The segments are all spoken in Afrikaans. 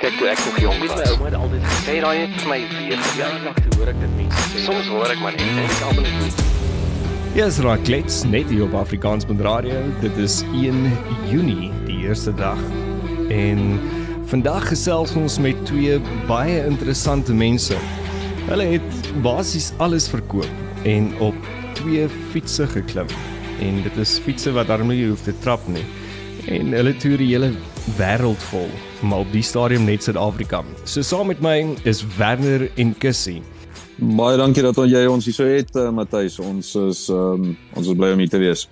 Kyk toe ek nog jong was, my ouma het altyd gesê daai het vir my weer verjaardag toe hoor ek dit mense sê. Soms hoor ek maar net en ek almal net. Ja, yes, Raclets, net hier op Afrikaans met radio. Dit is 1 Junie, die eerste dag. En vandag gesels ons met twee baie interessante mense. Hulle het basies alles verkoop en op twee fietsse geklim. En dit is fietsse wat daarmee jy hoef te trap nie. En hulle toer die hele wêreld vol, maar op die stadium net Suid-Afrika. So saam met my is Werner en Kussie. Baie dankie dat jy ons hier so het, uh, Matthys. Ons is um, ons is bly om hier te wees.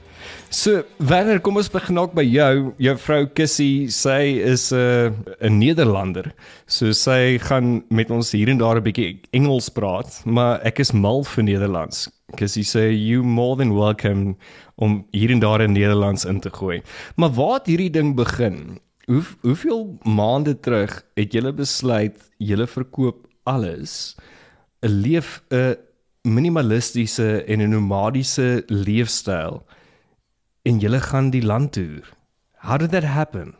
So, Werner, kom ons begin ook by jou. Vrou Kussie, sy is 'n uh, 'n Nederlander. So sy gaan met ons hier en daar 'n bietjie Engels praat, maar ek is mal vir Nederlands. Kussie sê you more than welcome om hier en daar in Nederlands in te gooi. Maar waar het hierdie ding begin? Hoe hoeveel maande terug het julle besluit julle verkoop alles? 'n leef 'n minimalistiese en 'n nomadiese leefstyl en jy gaan die land toer. How did that happen?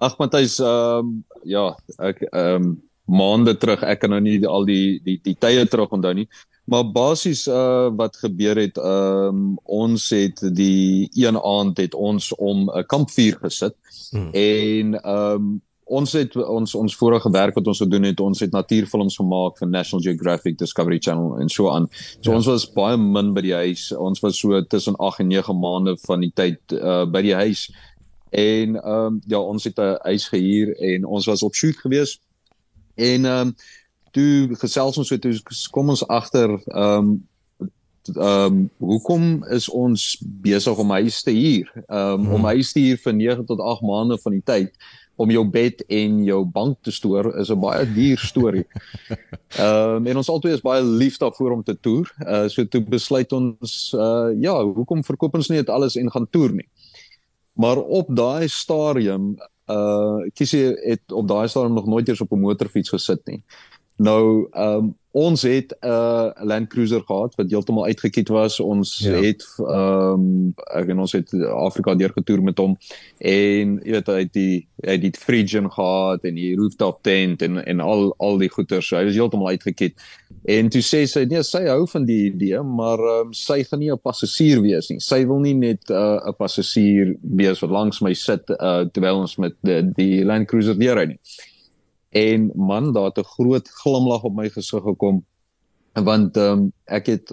Ag Matthys, ehm um, ja, ek ehm um, maande terug, ek kan nou nie al die die die tye terug onthou nie, maar basies uh wat gebeur het, ehm um, ons het die een aand het ons om 'n kampvuur gesit hmm. en ehm um, ons het ons ons vorige werk wat ons gedoen het, ons het natuurfilms gemaak vir National Geographic Discovery Channel en so aan. So ja. ons was baie min by die huis. Ons was so tussen 8 en 9 maande van die tyd uh by die huis. En ehm um, ja, ons het 'n huis gehuur en ons was op shoot gewees. En ehm um, toe gesels ons so toe kom ons agter ehm um, ehm um, hoekom is ons besig om huis te huur? Ehm um, hmm. om huis te huur vir 9 tot 8 maande van die tyd om jou bed en jou bank te stoor is 'n baie duur storie. Ehm um, en ons albei is baie lief daarvoor om te toer. Uh so toe besluit ons uh ja, hoekom verkoop ons nie dit alles en gaan toer nie. Maar op daai stadium uh kiesie het op daai stadium nog nooit eers op 'n motorfiets gesit nie. Nou ehm um, ons het 'n uh, Land Cruiser gehad wat heeltemal uitgekiet was. Ons ja. het ehm um, ek en ons het Afrika deur getoer met hom en jy weet hy het die hy het die Phrygian gehad en die rooftop tent en en al al die goeder. So hy was heeltemal uitgekiet. En toe sê sy nee, sy hou van die idee, maar ehm um, sy gaan nie 'n passasier wees nie. Sy wil nie net uh, 'n uh, passasier wees wat langs my sit uh, terwyl ons met die, die Land Cruiser deur ry nie en man daar het 'n groot glimlag op my gesig gekom want um, ek het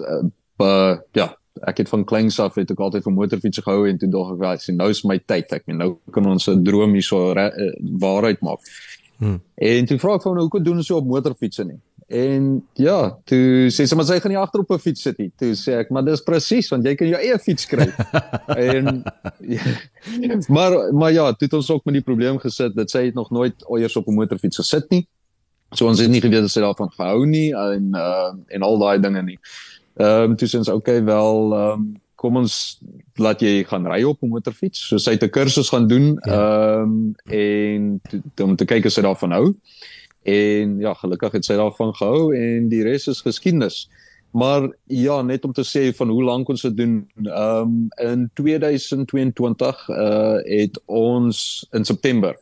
uh, ja ek het van kleins af het ek altyd van motorfiets gehou en toe dog ek wel sien nou is my tyd ek meen nou kan ons 'n droom hier so uh, waarheid maak hmm. en toe vra ek van hoe kan doen ons so op motorfietsse nie En ja, toe sê sy maar sy gaan nie agter op 'n fiets sit nie. Toe sê ek, maar dis presies want jy kan jou eie fiets kry. en ja, maar maar ja, toe het ons ook met die probleem gesit dat sy het nog nooit ooit op 'n motorfiets gesit nie. So ons het nie geweet sy daarvan gehou nie en uh, en al daai dinge nie. Ehm um, toe sê ons okay wel ehm um, kom ons laat jy gaan ry op 'n motorfiets. So sy het 'n kursus gaan doen ja. ehm um, en om te kyk of sy daarvan hou en ja gelukkig het sy daarvan gehou en die res is geskiedenis maar ja net om te sê van hoe lank ons dit doen um, in 2022 uh, het ons in September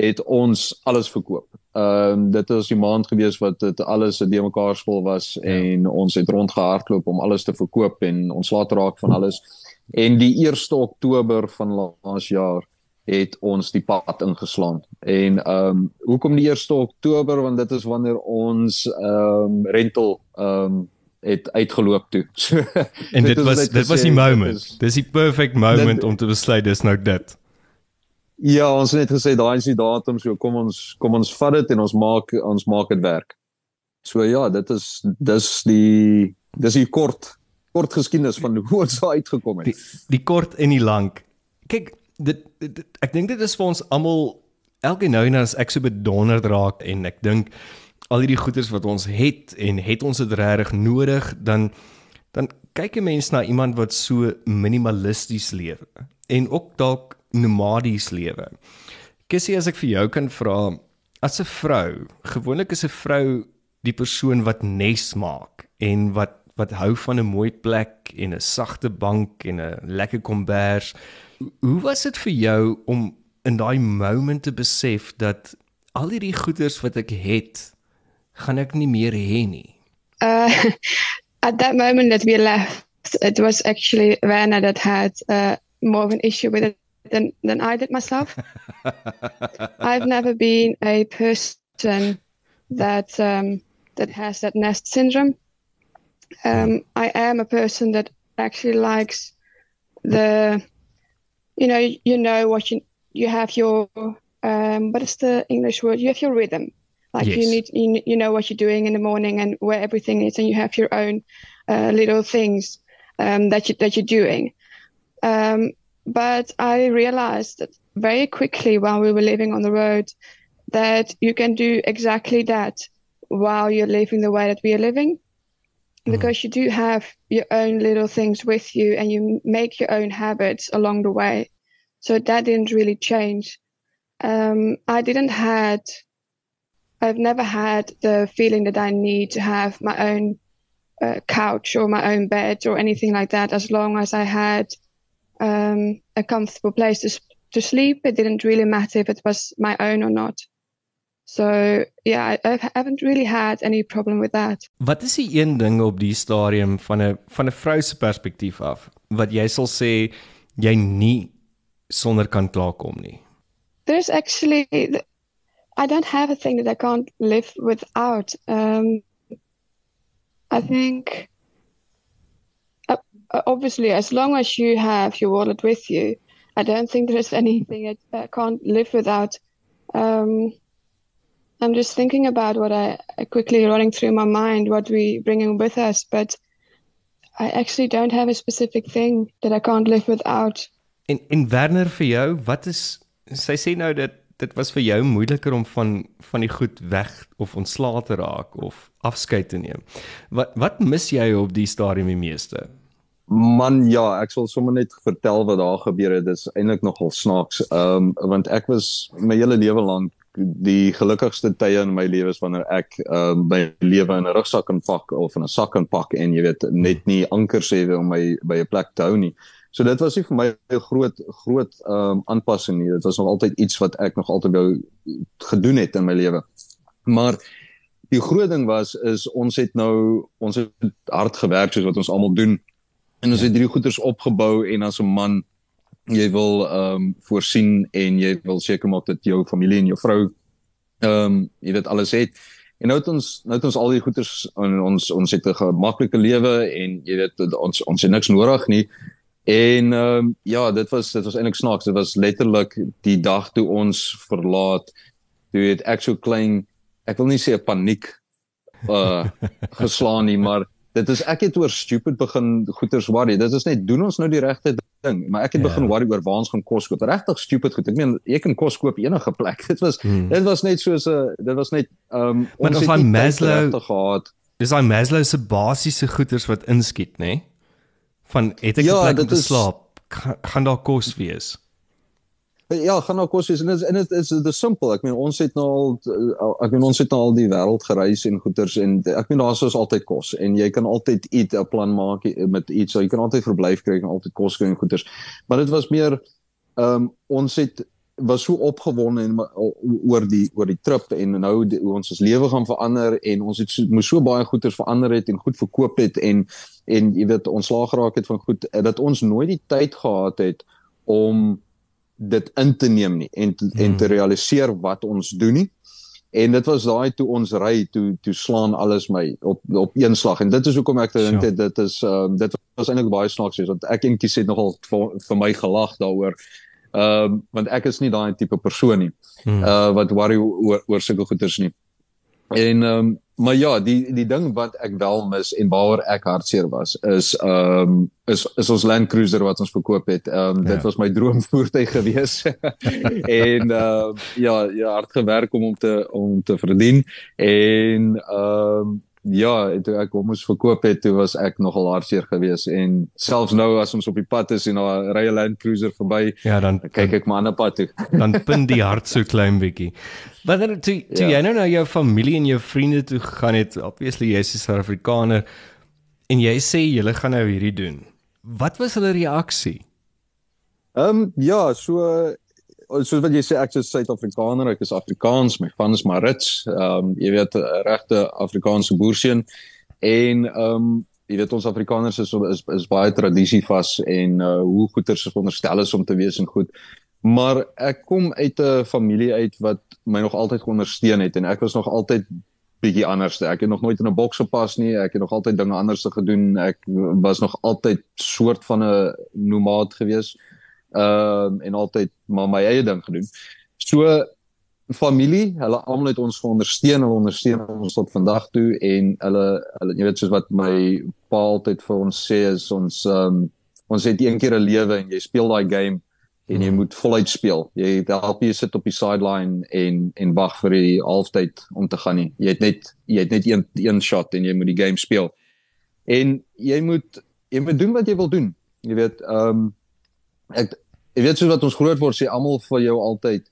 het ons alles verkoop. Ehm um, dit was die maand gewees wat dit alles in mekaar spul was ja. en ons het rondgehardloop om alles te verkoop en ons laat raak van alles. En die 1 Oktober van laas jaar het ons die pad ingeslaan. En ehm um, hoekom die 1 Oktober want dit is wanneer ons ehm um, rental ehm um, het uitgeloop toe. So, en dit was dit was die moment. Dis die perfect moment dit, om te besluit dis nou dit. Ja, ons het net gesê daai is die datum so kom ons kom ons vat dit en ons maak ons maak dit werk. So ja, dit is dis die dis die kort kort geskiedenis van hoe ons daar uitgekom het. Die, die kort en die lank. Kyk, dit, dit ek dink dit is vir ons almal elke nou en dan as ek so bedonderd raak en ek dink al hierdie goeders wat ons het en het ons dit regtig nodig dan dan kyk 'n mens na iemand wat so minimalisties lewe en ook dalk nomadies lewe. Kissie as ek vir jou kan vra as 'n vrou, gewoonlik is 'n vrou die persoon wat nes maak en wat wat hou van 'n mooi plek en 'n sagte bank en 'n lekker kombers hoe was dit vir jou om in daai moment te besef dat al hierdie goeders wat ek het, gaan ek nie meer hê nie. Uh, at that moment that we left, it was actually Werner that had uh, more of an issue with it than than I did myself. I've never been a person that um, that has that nest syndrome. Um, I am a person that actually likes the, you know, you know what you you have your um, what is the English word? You have your rhythm. Like Yes. you need you, you know what you're doing in the morning and where everything is, and you have your own uh, little things um, that you that you're doing. Um, but I realized that very quickly while we were living on the road that you can do exactly that while you're living the way that we are living. Because you do have your own little things with you and you make your own habits along the way. So that didn't really change. Um, I didn't had, I've never had the feeling that I need to have my own uh, couch or my own bed or anything like that. As long as I had um, a comfortable place to to sleep, it didn't really matter if it was my own or not. So yeah, I, I haven't really had any problem with that. Wat is die een ding op die stadium van 'n van 'n vrou se perspektief af wat jy sal sê jy nie sonder kan klaarkom nie? There's actually, I don't have a thing that I can't live without. Um, I think, uh, obviously, as long as you have your wallet with you, I don't think there's anything that I can't live without. Um, I'm just thinking about what I I quickly running through my mind, what we bringing with us, but I actually don't have a specific thing that I can't live without. En en Werner vir jou, wat is sy sê nou dat dit was vir jou moeiliker om van van die goed weg of ontslae te raak of afskeid te neem. Wat wat mis jy op die stadium die meeste? Man ja, ek sal sommer net vertel wat daar gebeur het. Dit is eintlik nogal snaaks. Ehm um, want ek was my hele lewe lank die gelukkigste tye in my lewe is wanneer ek ehm um, my lewe in 'n rugsak kan pak of in 'n sak kan pak en jy weet net nie ankers hê om my by 'n plek te hou nie. So dit was nie vir my 'n groot groot ehm um, aanpassing nie. Dit was nog altyd iets wat ek nog altyd wou gedoen het in my lewe. Maar die groot ding was is ons het nou ons het hard gewerk soos wat ons almal doen en ons het hierdie goeders opgebou en as 'n man jy wil ehm um, voorsien en jy wil seker maak dat jou familie en jou vrou ehm um, jy weet alles het en nou het ons nou het ons al die goeders en ons ons het 'n gemaklike lewe en jy weet ons ons het niks nodig nie en ehm um, ja dit was dit was eintlik snaaks dit was letterlik die dag toe ons verlaat toe het ek so klein ek wil nie sê 'n paniek uh geslaan nie maar dit is ek het oor stupid begin goeters worry dit is net doen ons nou die regte ding maar ek het Ja. begin worry oor waar ons gaan kos koop regtig stupid goed ek meen jy kan kos koop enige plek dit was Hmm. dit was net soos 'n dit was net um Maar ons het tyd Maslow- gehad Dis daai Maslow se basiese goeders wat inskiet, nê? Nee? Van het ek 'n Ja, plek om te is- slaap? Gaan, gaan daar kos wees? Ja, gaan nou kos wees en dit is en dit is dit is simpel. Ek meen ons het nou al ek meen ons het nou al die wêreld gereis en goeters en ek meen daar is altyd kos en jy kan altyd eet 'n plan maak met iets. So jy kan altyd verblyf kry en altyd kos kry en goeters. Maar dit was meer ehm um, ons het was so opgewonde en o- oor die oor die trip en nou die, ons ons lewe gaan verander en ons het so, moes so baie goeders verander het en goed verkoop het en en jy weet ontslaag geraak het van goed eh, dat ons nooit die tyd gehad het om dit in te neem nie en te, en te realiseer wat ons doen nie. En dit was daai toe ons ry toe toe slaan alles my op op een slag en dit is hoekom ek dink Sure. dit is um, dit was eintlik baie snaaks wees want ek en Kies het nogal vir, vir my gelag daaroor. Ehm um, want ek is nie daai tipe persoon nie. Hmm. Uh wat worry oor oor sulke goeders nie. En ehm um, maar ja, die die ding wat ek wel mis en waaroor ek hartseer was is ehm um, is is ons Land Cruiser wat ons verkoop het. Ehm um, Ja. dit was my droomvoertuig gewees. en ehm uh, ja, ja, hard gewerk om hom te om te verdien en ehm um, ja, toe ek hom moes verkoop het, toe was ek nogal hartseer geweest en selfs nou as ons op die pad is en daar ry 'n Land Cruiser verby, Ja, dan dan kyk ek maar aan 'n pad toe. dan pin die hart so klein bietjie. Wanneer toe toe Ja. jy nou na jou familie en jou vriende toe gegaan het, obviously jy's 'n Suid-Afrikaner en jy sê julle gaan nou hierdie doen. Wat was hulle reaksie? Ehm um, ja, so soos wat jy sê ek is Suid-Afrikaner, ek is Afrikaans, my van is Marits. Ehm um, jy weet regte Afrikaanse boerseun en ehm um, jy weet ons Afrikaners is is is baie tradisievas en uh hoe goeters veronderstel is om te wees en goed. Maar ek kom uit 'n familie uit wat my nog altyd ondersteun het en ek was nog altyd bietjie anders. Ek het nog nooit in 'n boks gepas nie. Ek het nog altyd dinge anders gedoen. Ek was nog altyd soort van 'n nomad gewees. Ehm uh, en altyd maar my eie ding gedoen. So familie, hulle almal het ons ondersteun, hulle ondersteun ons tot vandag toe en hulle hulle jy weet soos wat my pa altyd vir ons sê is ons ehm um, ons het een keer 'n lewe en jy speel daai game en jy moet voluit speel. Jy help jy sit op die sideline en en wag vir die halftyd om te gaan nie. Jy het net jy het net een een shot en jy moet die game speel. En jy moet jy moet doen wat jy wil doen. Jy weet, ehm um, ek jy weet soos wat ons groot word sê almal vir jou altyd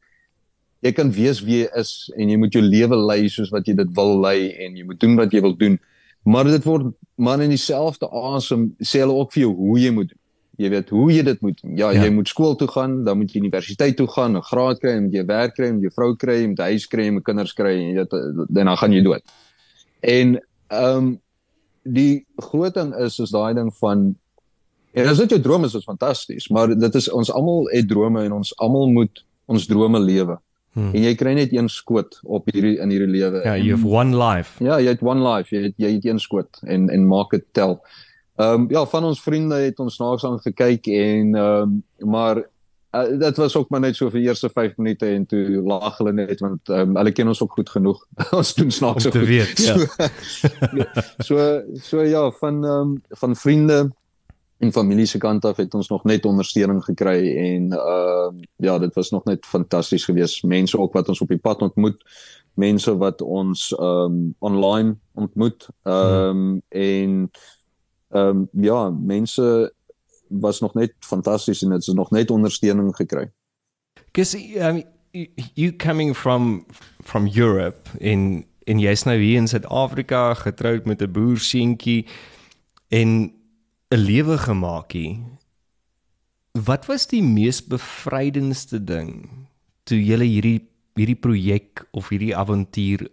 jy kan wees wie jy is en jy moet jou lewe lei soos wat jy dit wil lei en jy moet doen wat jy wil doen. Maar dit word man in dieselfde asem sê hulle ook vir jou hoe jy moet doen. Jy weet hoe jy dit moet ja, ja. jy moet skool toe gaan dan moet jy universiteit toe gaan 'n graad kry en jy werk kry en jy vrou kry en jy huis kry en jy kinders kry en jy weet dan gaan jy dood. En ehm um, die groot ding is is daai ding van en as dit jou drome is is fantasties maar dit is ons almal het drome en ons almal moet ons drome lewe hmm. en jy kry net een skoot op hierdie in hierdie lewe ja you have one life ja jy het one life jy het, jy het een skoot en en maak dit tel Ehm um, ja, van ons vriende het ons naaks aan gekyk en ehm um, maar uh, dit was ook maar net so vir eerste 5 minute en toe lag hulle net want ehm um, hulle ken ons ook goed genoeg. ons doen snaaks so goed. Weet, ja. so, so so ja, van ehm um, van vriende en familie se kant af het ons nog net ondersteuning gekry en ehm uh, ja, dit was nog net fantasties geweest. Mense ook wat ons op die pad ontmoet, mense wat ons ehm um, online ontmoet. Ehm um, hmm. en ehm um, ja, mense was nog net fantasties en dit is nog net ondersteuning gekry. Cuz um, you coming from from Europe in in hier in Suid-Afrika getroud met 'n boer seentjie en 'n lewe gemaakie. Wat was die mees bevrydendste ding toe jy hierdie hierdie projek of hierdie avontuur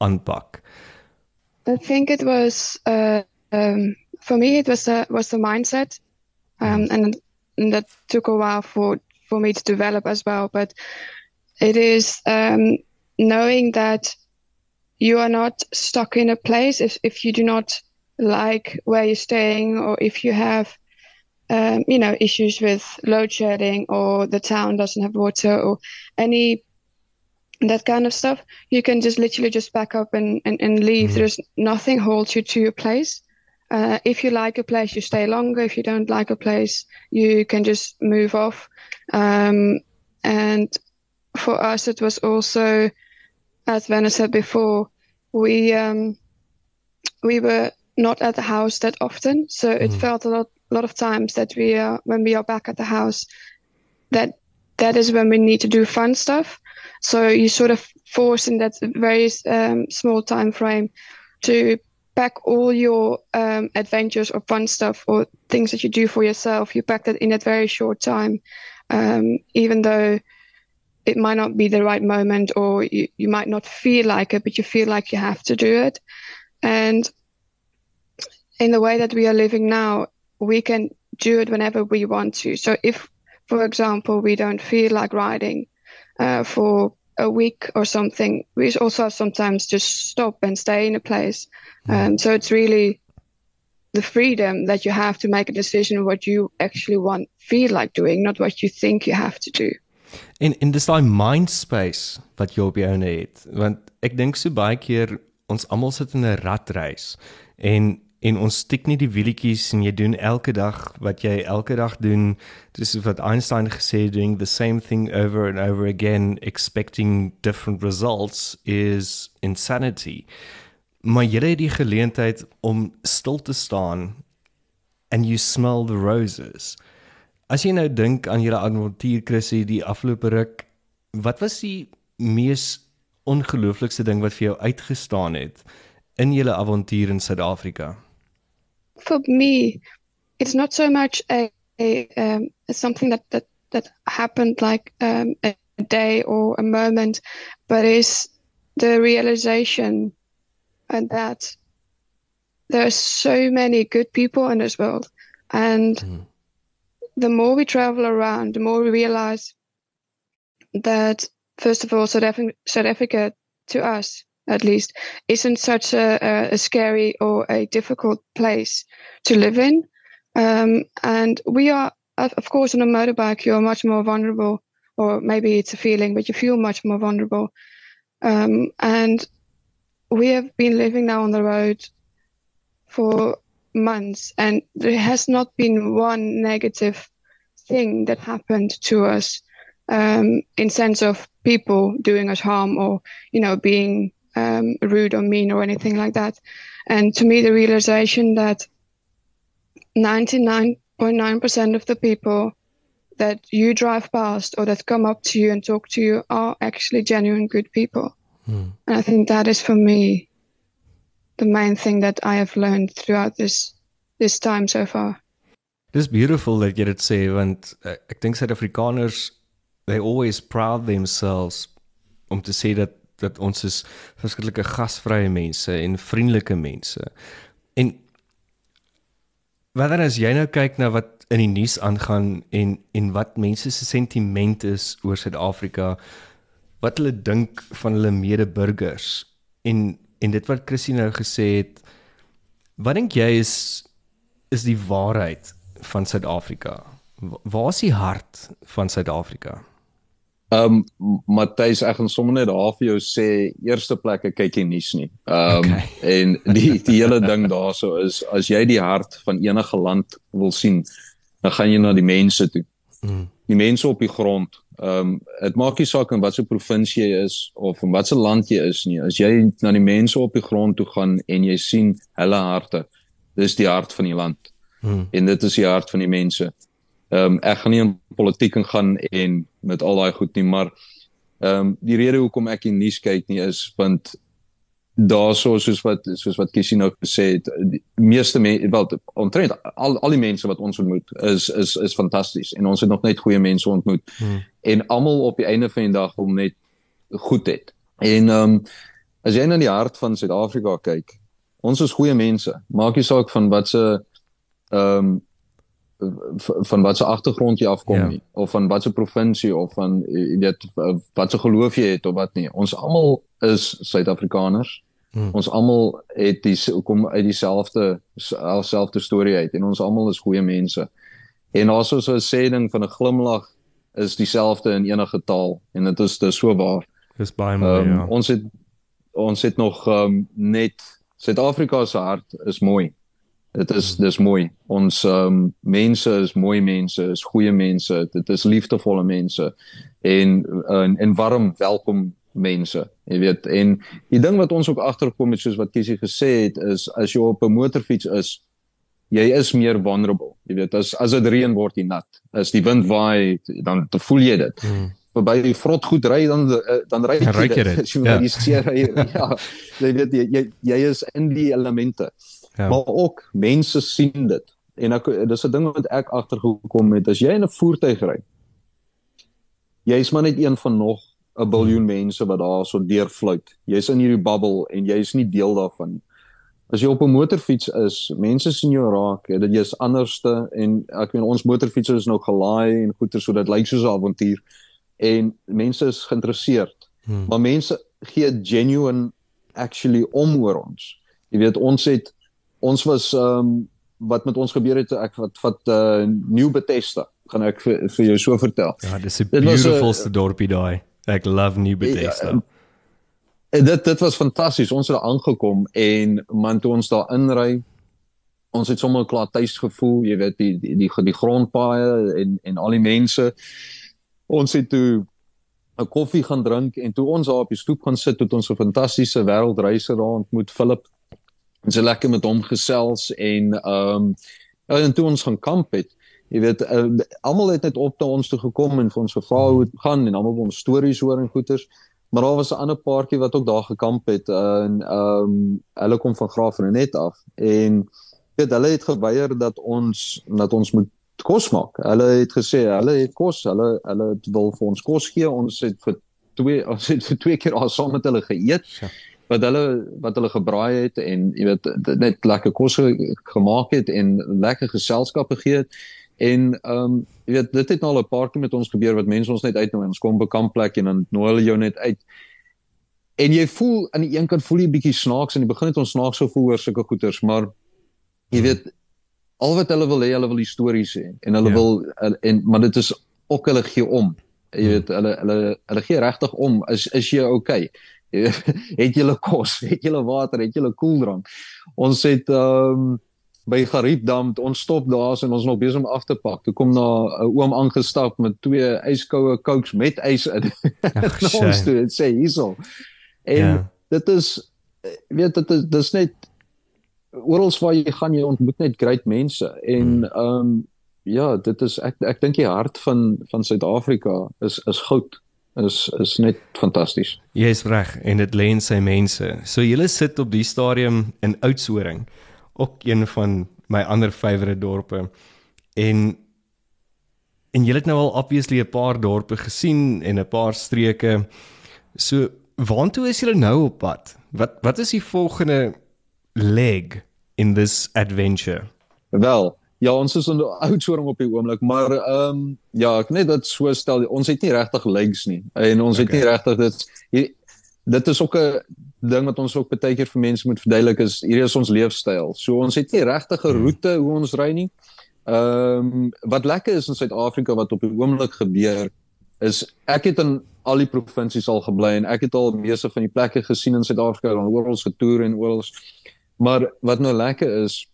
aanpak? I think it was uh um for me, it was the was the mindset, um, and, and that took a while for for me to develop as well. But it is um, knowing that you are not stuck in a place if if you do not like where you're staying or if you have um, you know issues with load shedding or the town doesn't have water or any that kind of stuff you can just literally just back up and, and, and leave mm-hmm. there's nothing holds you to your place uh, if you like a place, you stay longer. If you don't like a place, you can just move off. Um, and for us, it was also, as Vanna said before, we um, we were not at the house that often, so it mm. felt a lot lot of times that we are when we are back at the house, that that is when we need to do fun stuff. So you sort of force in that very um, small time frame to pack all your um, adventures or fun stuff or things that you do for yourself. You pack that in that very short time, um, even though it might not be the right moment or you, you might not feel like it, but you feel like you have to do it. And in the way that we are living now, we can do it whenever we want to. So if, for example, we don't feel like riding uh, for a week or something, we also sometimes just stop and stay in a place. Mm. Um, so it's really the freedom that you have to make a decision what you actually want, feel like doing, not what you think you have to do. En en dis daai mind space wat jy op jou het, want ek dink so baie keer ons almal sit in 'n ratreis en en ons stik nie die wielietjies en jy doen elke dag wat jy elke dag doen. Dis wat Einstein gesê het doing the same thing over and over again expecting different results is insanity. Maar jy het die geleentheid om stil te staan and you smell the roses. As jy nou dink aan julle avontuur Chrissy die afgelope ruk wat was die mees ongelooflikste ding wat vir jou uitgestaan het in julle avontuur in Suid-Afrika for me, it's not so much a, a um, something that, that that happened like um, a day or a moment, but is the realization and that there are so many good people in this world, and mm. the more we travel around, the more we realize that first of all, South Africa, South Africa to us at least isn't such a, a, scary or a difficult place to live in. Um, and we are, of course, on a motorbike, you're much more vulnerable, or maybe it's a feeling, but you feel much more vulnerable. Um, and we have been living now on the road for months, and there has not been one negative thing that happened to us um, in sense of people doing us harm or you know being um, rude or mean or anything like that. And to me, the realization that 99.9% of the people that you drive past or that come up to you and talk to you are actually genuine good people. Hmm. And I think that is for me the main thing that I have learned throughout this this time so far. It is beautiful that you dit sê want uh, ek dink Suid-Afrikaners they always proud themselves om te sê dat dat ons is verskillike gasvrye mense en vriendelike mense. En wanneer as jy nou kyk na wat in die nuus aangaan en en wat mense se sentiment is oor Suid-Afrika, wat hulle dink van hulle medeburgers en en dit wat Christine nou gesê het, wat dink jy is is die waarheid van Suid-Afrika? Waar is die hart van Suid-Afrika? Ehm um, Matthys ek gaan sommer net daar vir jou sê eerste plek ek kyk nie nuus nie. Ehm um, okay. en die die hele ding daarso is as jy die hart van enige land wil sien, dan gaan jy na die mense toe. Mm. Die mense op die grond. Ehm um, dit maak nie saak in watter provinsie jy is of in watter land jy is nie. As jy na die mense op die grond toe gaan en jy sien hulle harte, dis die hart van die land. Mm. En dit is die hart van die mense. Ehm um, ek gaan nie in politiek gaan en met al daai goed nie, maar ehm um, die rede hoekom ek nie nuus kyk nie is want daarso soos wat soos wat Kisie nou gesê het, die meeste mense wel omtrent al al die mense wat ons ontmoet is is is fantasties en ons het nog net goeie mense ontmoet. Hmm. En almal op die einde van die dag om net goed het. En ehm um, as jy na die hart van Suid-Afrika kyk, ons is goeie mense. Maak nie saak van wat se ehm um, van watter agtergrond jy afkom ja. nie of van watter provinsie of van jy weet watter geloof jy het of wat nie. Ons almal is Suid-Afrikaners. Hmm. ons almal het die kom uit dieselfde selfde storie uit en ons almal is goeie mense. En also so 'n sê ding van 'n glimlag is dieselfde in enige taal en dit is dis so waar. Dis baie mooi um, ja. ons het ons het nog um, net Suid-Afrika se hart is mooi Dit is dis mooi. Ons um, mense is mooi mense, is goeie mense. Dit is liefdevolle mense en en, en warm welkom mense. Jy weet, en die ding wat ons ook agterkom het soos wat Kisie gesê het is as jy op 'n motorfiets is, jy is meer vulnerable. Jy weet, as as dit reën word jy nat. As die wind waai, dan voel jy dit. Hmm by die vrot goed ry dan eh, dan ry jy dit. Jy ja. ja. Jy weet jy, jy jy is in die elemente. Ja. Maar ook mense sien dit. En ek dis 'n ding wat ek agtergekom het as jy in 'n voertuig ry. Jy's maar net een van nog 'n biljoen mense wat daar so deurfluit. Jy's in hierdie bubble en jy's nie deel daarvan nie. As jy op 'n motorfiets is, mense sien jou raak, dat jy's anderste en ek meen ons motorfietsers is nou gelaai en goeie so dit lyk soos 'n avontuur en mense is geïnteresseerd. Hmm. Maar mense gee genuine actually om oor ons. Jy weet ons het ons was ehm um, wat met ons gebeur het ek wat wat uh eh, New Bethesda gaan ek vir, vir jou so vertel. Ja, dis 'n beautifulste dorpie daai. Ek love New Bethesda. Ja, en dit dit was fantasties. Ons het daar aangekom en man toe ons daar inry ons het sommer klaar tuis gevoel, jy weet die die die, die grondpaaie en en al die mense. Ons het toe 'n koffie gaan drink en toe ons daar op die stoep gaan sit het ons 'n fantastiese wêreldreise daar ontmoet Philip en so lekker met hom gesels en ehm um, en toe ons gaan kamp het jy weet uh, almal het net op na ons toe gekom en vir ons gevra hoe dit gaan en almal ons stories hoor en goeters maar daar was 'n ander paartjie wat ook daar gekamp het en ehm um, hulle kom van Graafrenet af en weet hulle het geweier dat ons dat ons moet kos maak. Hulle het gesê hulle het kos, hulle hulle wil vir ons kos gee. Ons het vir twee ons het vir twee keer al saam met hulle geëet. Ja. Wat hulle wat hulle gebraai het en jy weet net lekker kos gemaak het en lekker geselskap gegee het. En ehm um, jy weet dit het nou al 'n paar keer met ons gebeur wat mense ons net uitnooi. Ons kom by 'n kampplek en dan nooi hulle jou net uit. En jy voel aan die een kant voel jy bietjie snaaks en jy begin net ons snaaks so voel oor sulke goeters, maar jy hmm. weet al wat hulle wil hê, hulle wil stories hê en hulle ja. wil en maar dit is ook hulle gee om. Jy weet hmm. hulle hulle hulle gee regtig om. Is is jy okay? het jy kos? Het jy water? Het jy koeldrank? Ons het ehm um, by Gariepdam, ons stop daar en ons nog besig om af te pak. Toe kom na 'n oom aangestap met twee yskoue cokes met ys in. Ach, ons toe dit sê hierso. En ja. dit is weet dit is dis net oral waar jy gaan jy ontmoet net great mense en hmm. ehm um, ja, dit is ek ek dink die hart van van Suid-Afrika is is goud. Is is net fantasties. Jy is reg en dit lê in sy mense. So julle sit op die stadium in Oudtshoorn, ook een van my ander favourite dorpe. En en julle het nou al obviously 'n paar dorpe gesien en 'n paar streke. So waartoe is julle nou op pad? Wat wat is die volgende leg in this adventure? Wel, Ja, ons is in Oudtshoorn op die oomblik, maar ehm um, ja, ek net dit so stel, ons het nie regtig legs nie. En ons okay. het nie regtig dit hier, dit is ook 'n ding wat ons ook baie keer vir mense moet verduidelik is hier is ons leefstyl. So ons het nie regtig 'n hmm. roete hoe ons ry nie. Ehm um, wat lekker is in Suid-Afrika wat op die oomblik gebeur is ek het in al die provinsies al gebly en ek het al meeste van die plekke gesien in Suid-Afrika en oral getoer en oral. Maar wat nou lekker is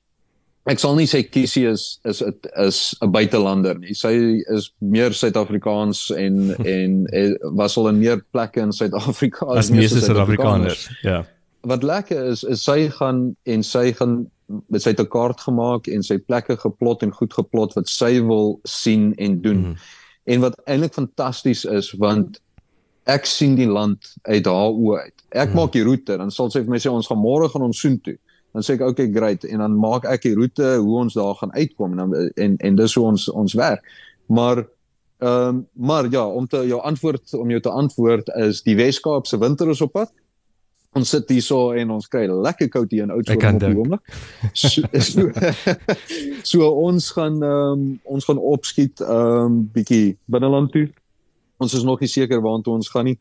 ek sal nie sê Kiesie is is is 'n buitelander nie. Sy is meer Suid-Afrikaans en en was al in meer plekke in Suid-Afrika as meeste Suid-Afrikaners. Ja. Wat lekker is is sy gaan en sy gaan met sy 'n kaart gemaak en sy plekke geplot en goed geplot wat sy wil sien en doen. Mm. En wat eintlik fantasties is want ek sien die land uit haar oë uit. Ek mm. maak die roete dan sal sy vir my sê ons gaan môre gaan ons soontoe dan sê ek okay great en dan maak ek die roete hoe ons daar gaan uitkom en dan, en en dis hoe ons ons werk. Maar ehm um, maar ja, om te jou antwoord om jou te antwoord is die Weskaap se winter is op pad. Ons sit hierso en ons kry lekker koud hier in Oudtshoorn op die oomblik. So, so, so ons gaan ehm um, ons gaan opskiet ehm um, bietjie binneland toe. Ons is nog nie seker waartoe ons gaan nie.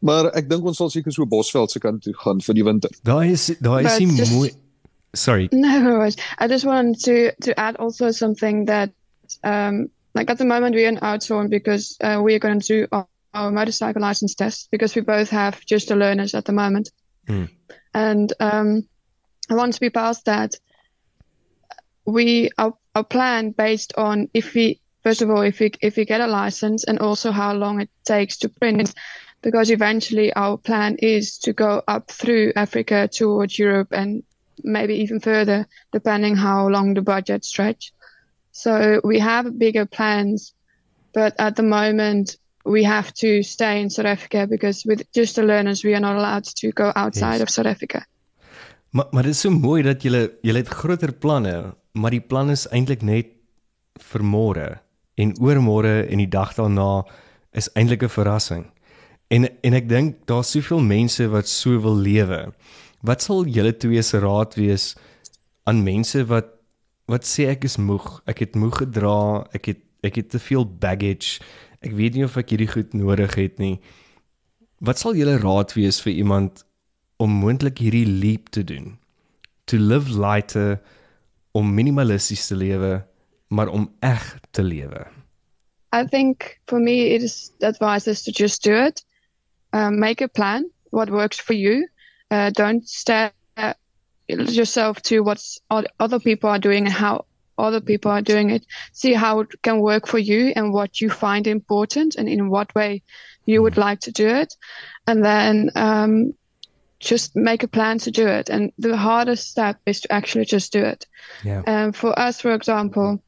Maar ek dink ons sal seker so Bosveld se kant toe gaan vir die winter. Daai is daai is nie mooi. Sorry. No, I just want to to add also something that um like at the moment we're in Oudtshoorn because uh, we're going to do our, our motorcycle license test because we both have just the learners at the moment. Mm. And um once we pass that we our, our plan based on if we first of all if we if we get a license and also how long it takes to print because eventually our plan is to go up through Africa towards Europe and maybe even further, depending how long the budget stretch. So we have bigger plans, but at the moment we have to stay in South Africa because with just the learners we are not allowed to go outside yes. of South Africa. Maar maar dit is so mooi dat julle julle het groter planne, maar die plan is eintlik net vir môre en oormôre en die dag daarna is eintlik 'n verrassing. En en ek dink daar's soveel mense wat so wil lewe. Wat sal julle twee se raad wees aan mense wat wat sê ek is moeg, ek het moeg gedra, ek het ek het te veel baggage. Ek weet nie of ek hierdie goed nodig het nie. Wat sal julle raad wees vir iemand om moontlik hierdie leap te doen? To live lighter om minimalisties te lewe, maar om eg te lewe. I think for me it is advice is to just do it. Um, make a plan, what works for you. Uh, don't stare yourself to what other people are doing and how other people are doing it. See how it can work for you and what you find important and in what way you would like to do it. And then, um, just make a plan to do it. And the hardest step is to actually just do it. Yeah. Um, for us, for example,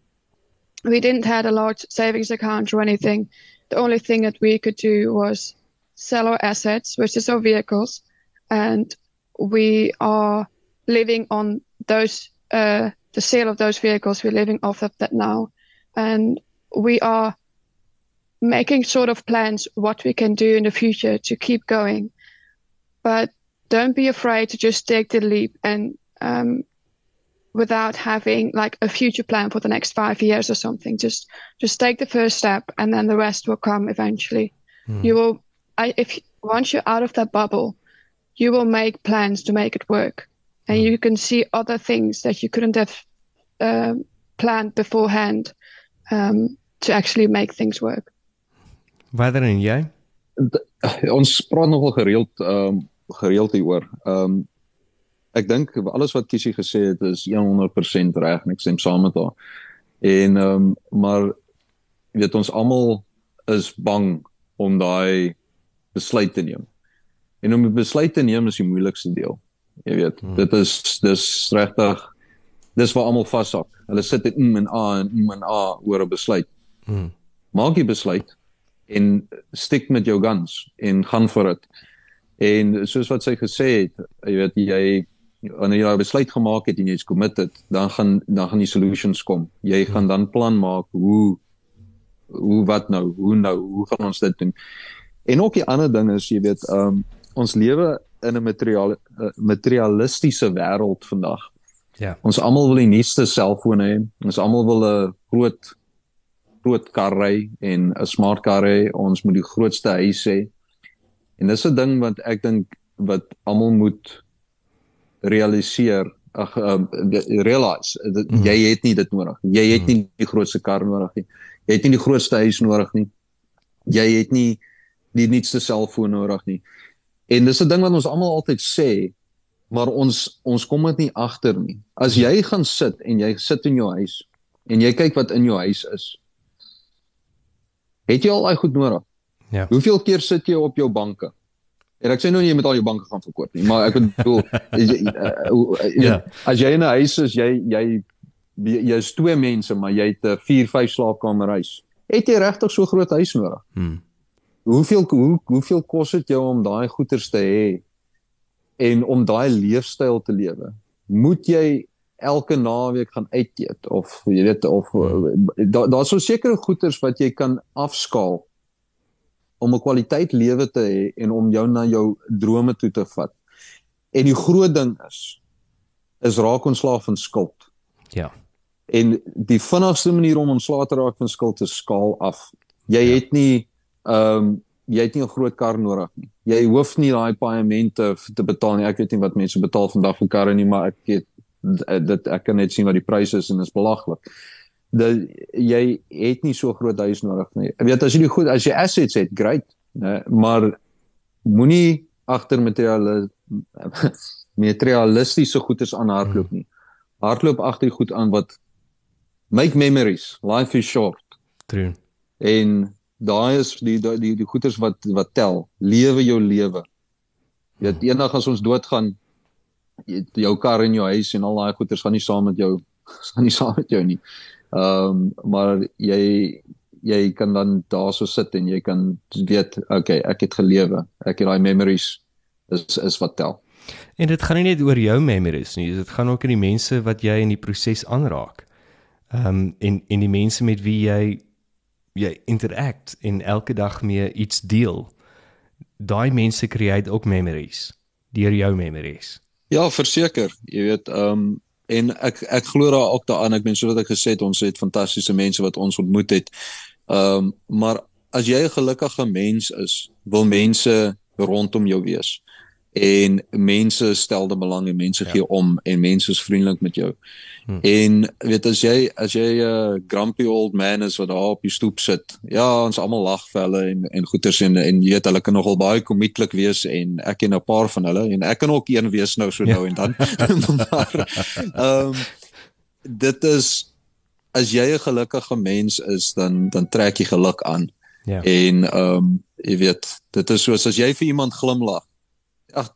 we didn't have a large savings account or anything. The only thing that we could do was sell our assets, which is our vehicles, and we are living on those uh, the sale of those vehicles. We're living off of that now, and we are making sort of plans what we can do in the future to keep going. But don't be afraid to just take the leap and um, without having like a future plan for the next five years or something. Just just take the first step, and then the rest will come eventually. You will, I, if once you're out of that bubble, you will make plans to make it work, and you can see other things that you couldn't have um planned beforehand um, to actually make things work. Watter en jy? ons praat nogal gereeld ehm um, gereeld hieroor. Ehm um, ek dink alles wat Kisie gesê het is 100% reg en ek stem saam met haar. En ehm um, maar weet ons almal is bang om daai besluit te neem. En om 'n besluit te neem is die moeilikste deel. Jy weet, hmm. dit is dis regtig dis waar almal vashak. Hulle sit in mm en a en mm en a oor 'n besluit. Hmm. Maak die besluit en stick met jou guns en gaan vir dit. En soos wat sy gesê het, jy weet jy wanneer jy daai besluit gemaak het en jy's committed, dan gaan dan gaan die solutions kom. Jy gaan dan plan maak hoe hoe wat nou, hoe nou, hoe gaan ons dit doen? En ook die ander ding is, jy weet, um, ons lewe in 'n materiaal uh, materialistiese wêreld vandag. Ja. Ons almal wil die nuutste selfoon hê. Ons almal wil 'n groot groot kar ry en 'n smart kar hê. Ons moet die grootste huis hê. En dis 'n ding wat ek dink wat almal moet realiseer, ag um, realize dat Mhm. jy het nie dit nodig. Jy het nie die grootste kar nodig nie. Jy het nie die grootste huis nodig nie. Jy het nie die nuutste selfoon nodig nie. En dis 'n ding wat ons almal altyd sê, maar ons ons kom dit nie agter nie. As jy gaan sit en jy sit in jou huis en jy kyk wat in jou huis is. Het jy al daai goed nodig? Ja. Hoeveel keer sit jy op jou banke? En ek sê nou nie jy moet al jou banke gaan verkoop nie, maar ek bedoel jy, uh, uh, Ja. as jy in 'n huis is, jy jy jy's twee mense, maar jy het 'n 4, 5 slaapkamer huis. Het jy regtig so groot huis nodig? Hmm. Hoeveel hoe, hoeveel kos dit jou om daai goederes te hê en om daai leefstyl te lewe? Moet jy elke naweek gaan uit eet of jy weet of daar daar's so sekere goederes wat jy kan afskaal om 'n kwaliteit lewe te hê en om jou na jou drome toe te vat. En die groot ding is is raak ontslaaf van skuld. Ja. En die vinnigste manier om ontslae te raak van skuld is skaal af. Jy ja. het nie ehm um, jy het nie 'n groot kar nodig nie. Jy hoef nie daai paemente te betaal nie. Ek weet nie wat mense betaal vandag vir karre nie, maar ek het dit ek kan net sien wat die pryse is en dit is belaglik. Dat jy het nie so groot huis nodig nie. Ek weet as jy die goed as jy assets het, great, né? Maar moenie agter materiale materialistiese goederes aan hardloop nie. Hardloop agter die goed aan wat make memories. Life is short. True. En daai is die die die, die goeders wat wat tel. Lewe jou lewe. Weet eendag as ons doodgaan jou kar en jou huis en al daai goeders gaan nie saam met jou gaan nie saam met jou nie. Ehm um, maar jy jy kan dan daarso sit en jy kan weet okay, ek het gelewe. Ek het daai memories is is wat tel. En dit gaan nie net oor jou memories nie, dit gaan ook in die mense wat jy in die proses aanraak. Ehm um, en en die mense met wie jy jy interact en elke dag mee iets deel. Daai mense create ook memories deur jou memories. Ja, verseker. Jy weet, ehm um, en ek ek glo daar ook daaraan. Ek meen soos ek gesê het, ons het fantastiese mense wat ons ontmoet het. Ehm um, maar as jy 'n gelukkige mens is, wil mense rondom jou wees. En mense stel de belang en mense ja. gee om en mense is vriendelik met jou. Hmm. En weet as jy as jy 'n uh, grumpy old man is wat daar op die stoep sit. Ja, ons almal lag vir hulle en en goeters en en jy weet hulle kan nogal baie komietlik wees en ek ken 'n paar van hulle en ek kan ook een wees nou so ja. nou en dan. maar ehm um, dit is as jy 'n gelukkige mens is dan dan trek jy geluk aan. Ja. En ehm um, jy weet, dit is soos as jy vir iemand glimlag. Ag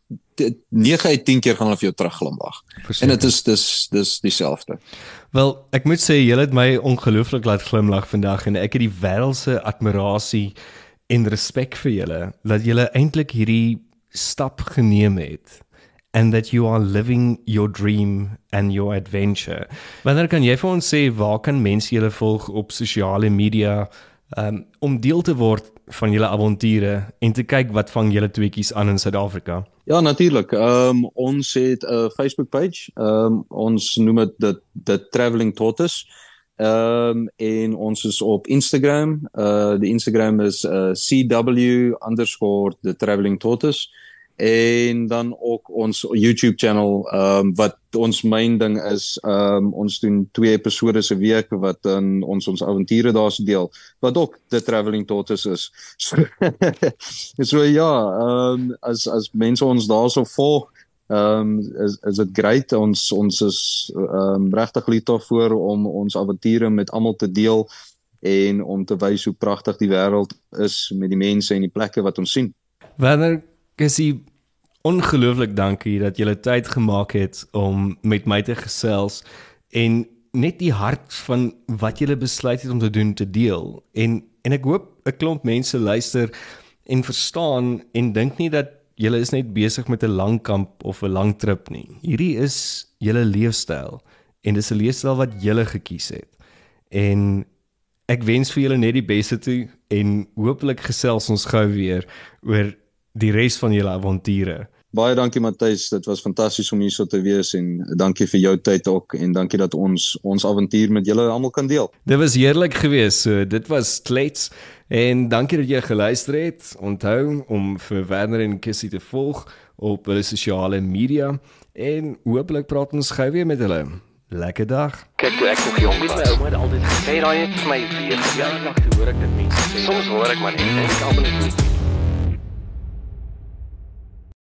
9 uit 10 keer gaan hulle vir jou terugglimlag. En dit is dis dis dieselfde. Wel, ek moet sê julle het my ongelooflik laat glimlag vandag en ek het die wêreldse admirasie en respek vir julle dat julle eintlik hierdie stap geneem het and that you are living your dream and your adventure. Wanneer kan jy vir ons sê waar kan mense julle volg op sosiale media um, om deel te word van julle avonture en te kyk wat vang julle tweetjies aan in Suid-Afrika? Ja, natuurlik. Ehm um, ons het 'n Facebook page. Ehm um, ons noem dit the, the Travelling Tortoise. Ehm um, en ons is op Instagram. Uh die Instagram is uh CW_the Travelling Tortoise en dan ook ons YouTube channel ehm um, wat ons main ding is ehm um, ons doen twee episode se week wat dan ons ons avonture daar se deel wat ook the travelling tortoise is. So, so ja, ehm um, as as mense ons daarso volg ehm um, is is dit great ons ons is ehm um, regtig lief daarvoor om ons avonture met almal te deel en om te wys hoe pragtig die wêreld is met die mense en die plekke wat ons sien. Wanneer Gessie ongelooflik dankie dat jy tyd gemaak het om met my te gesels en net die hart van wat jy besluit het om te doen te deel. En en ek hoop 'n klomp mense luister en verstaan en dink nie dat jy is net besig met 'n lang kamp of 'n lang trip nie. Hierdie is julle leefstyl en dis 'n leefstyl wat jy gekies het. En ek wens vir julle net die beste toe en hooplik gesels ons gou weer oor die res van julle avonture. Baie dankie Matthys, dit was fantasties om hier so te wees en dankie vir jou tyd ook en dankie dat ons ons avontuur met julle almal kan deel. Dit was heerlik geweest. So dit was Klets en dankie dat jy geluister het. Onthou om vir Werner en Kissie te volg op hulle sosiale media en hooplik praat ons gou weer met hulle. Lekker dag. Kyk, ek nog jong met my ouma het altyd gesê daai het vir my weer jaar lank hoor ek dit nie. Soms hoor ek maar net en ek almal net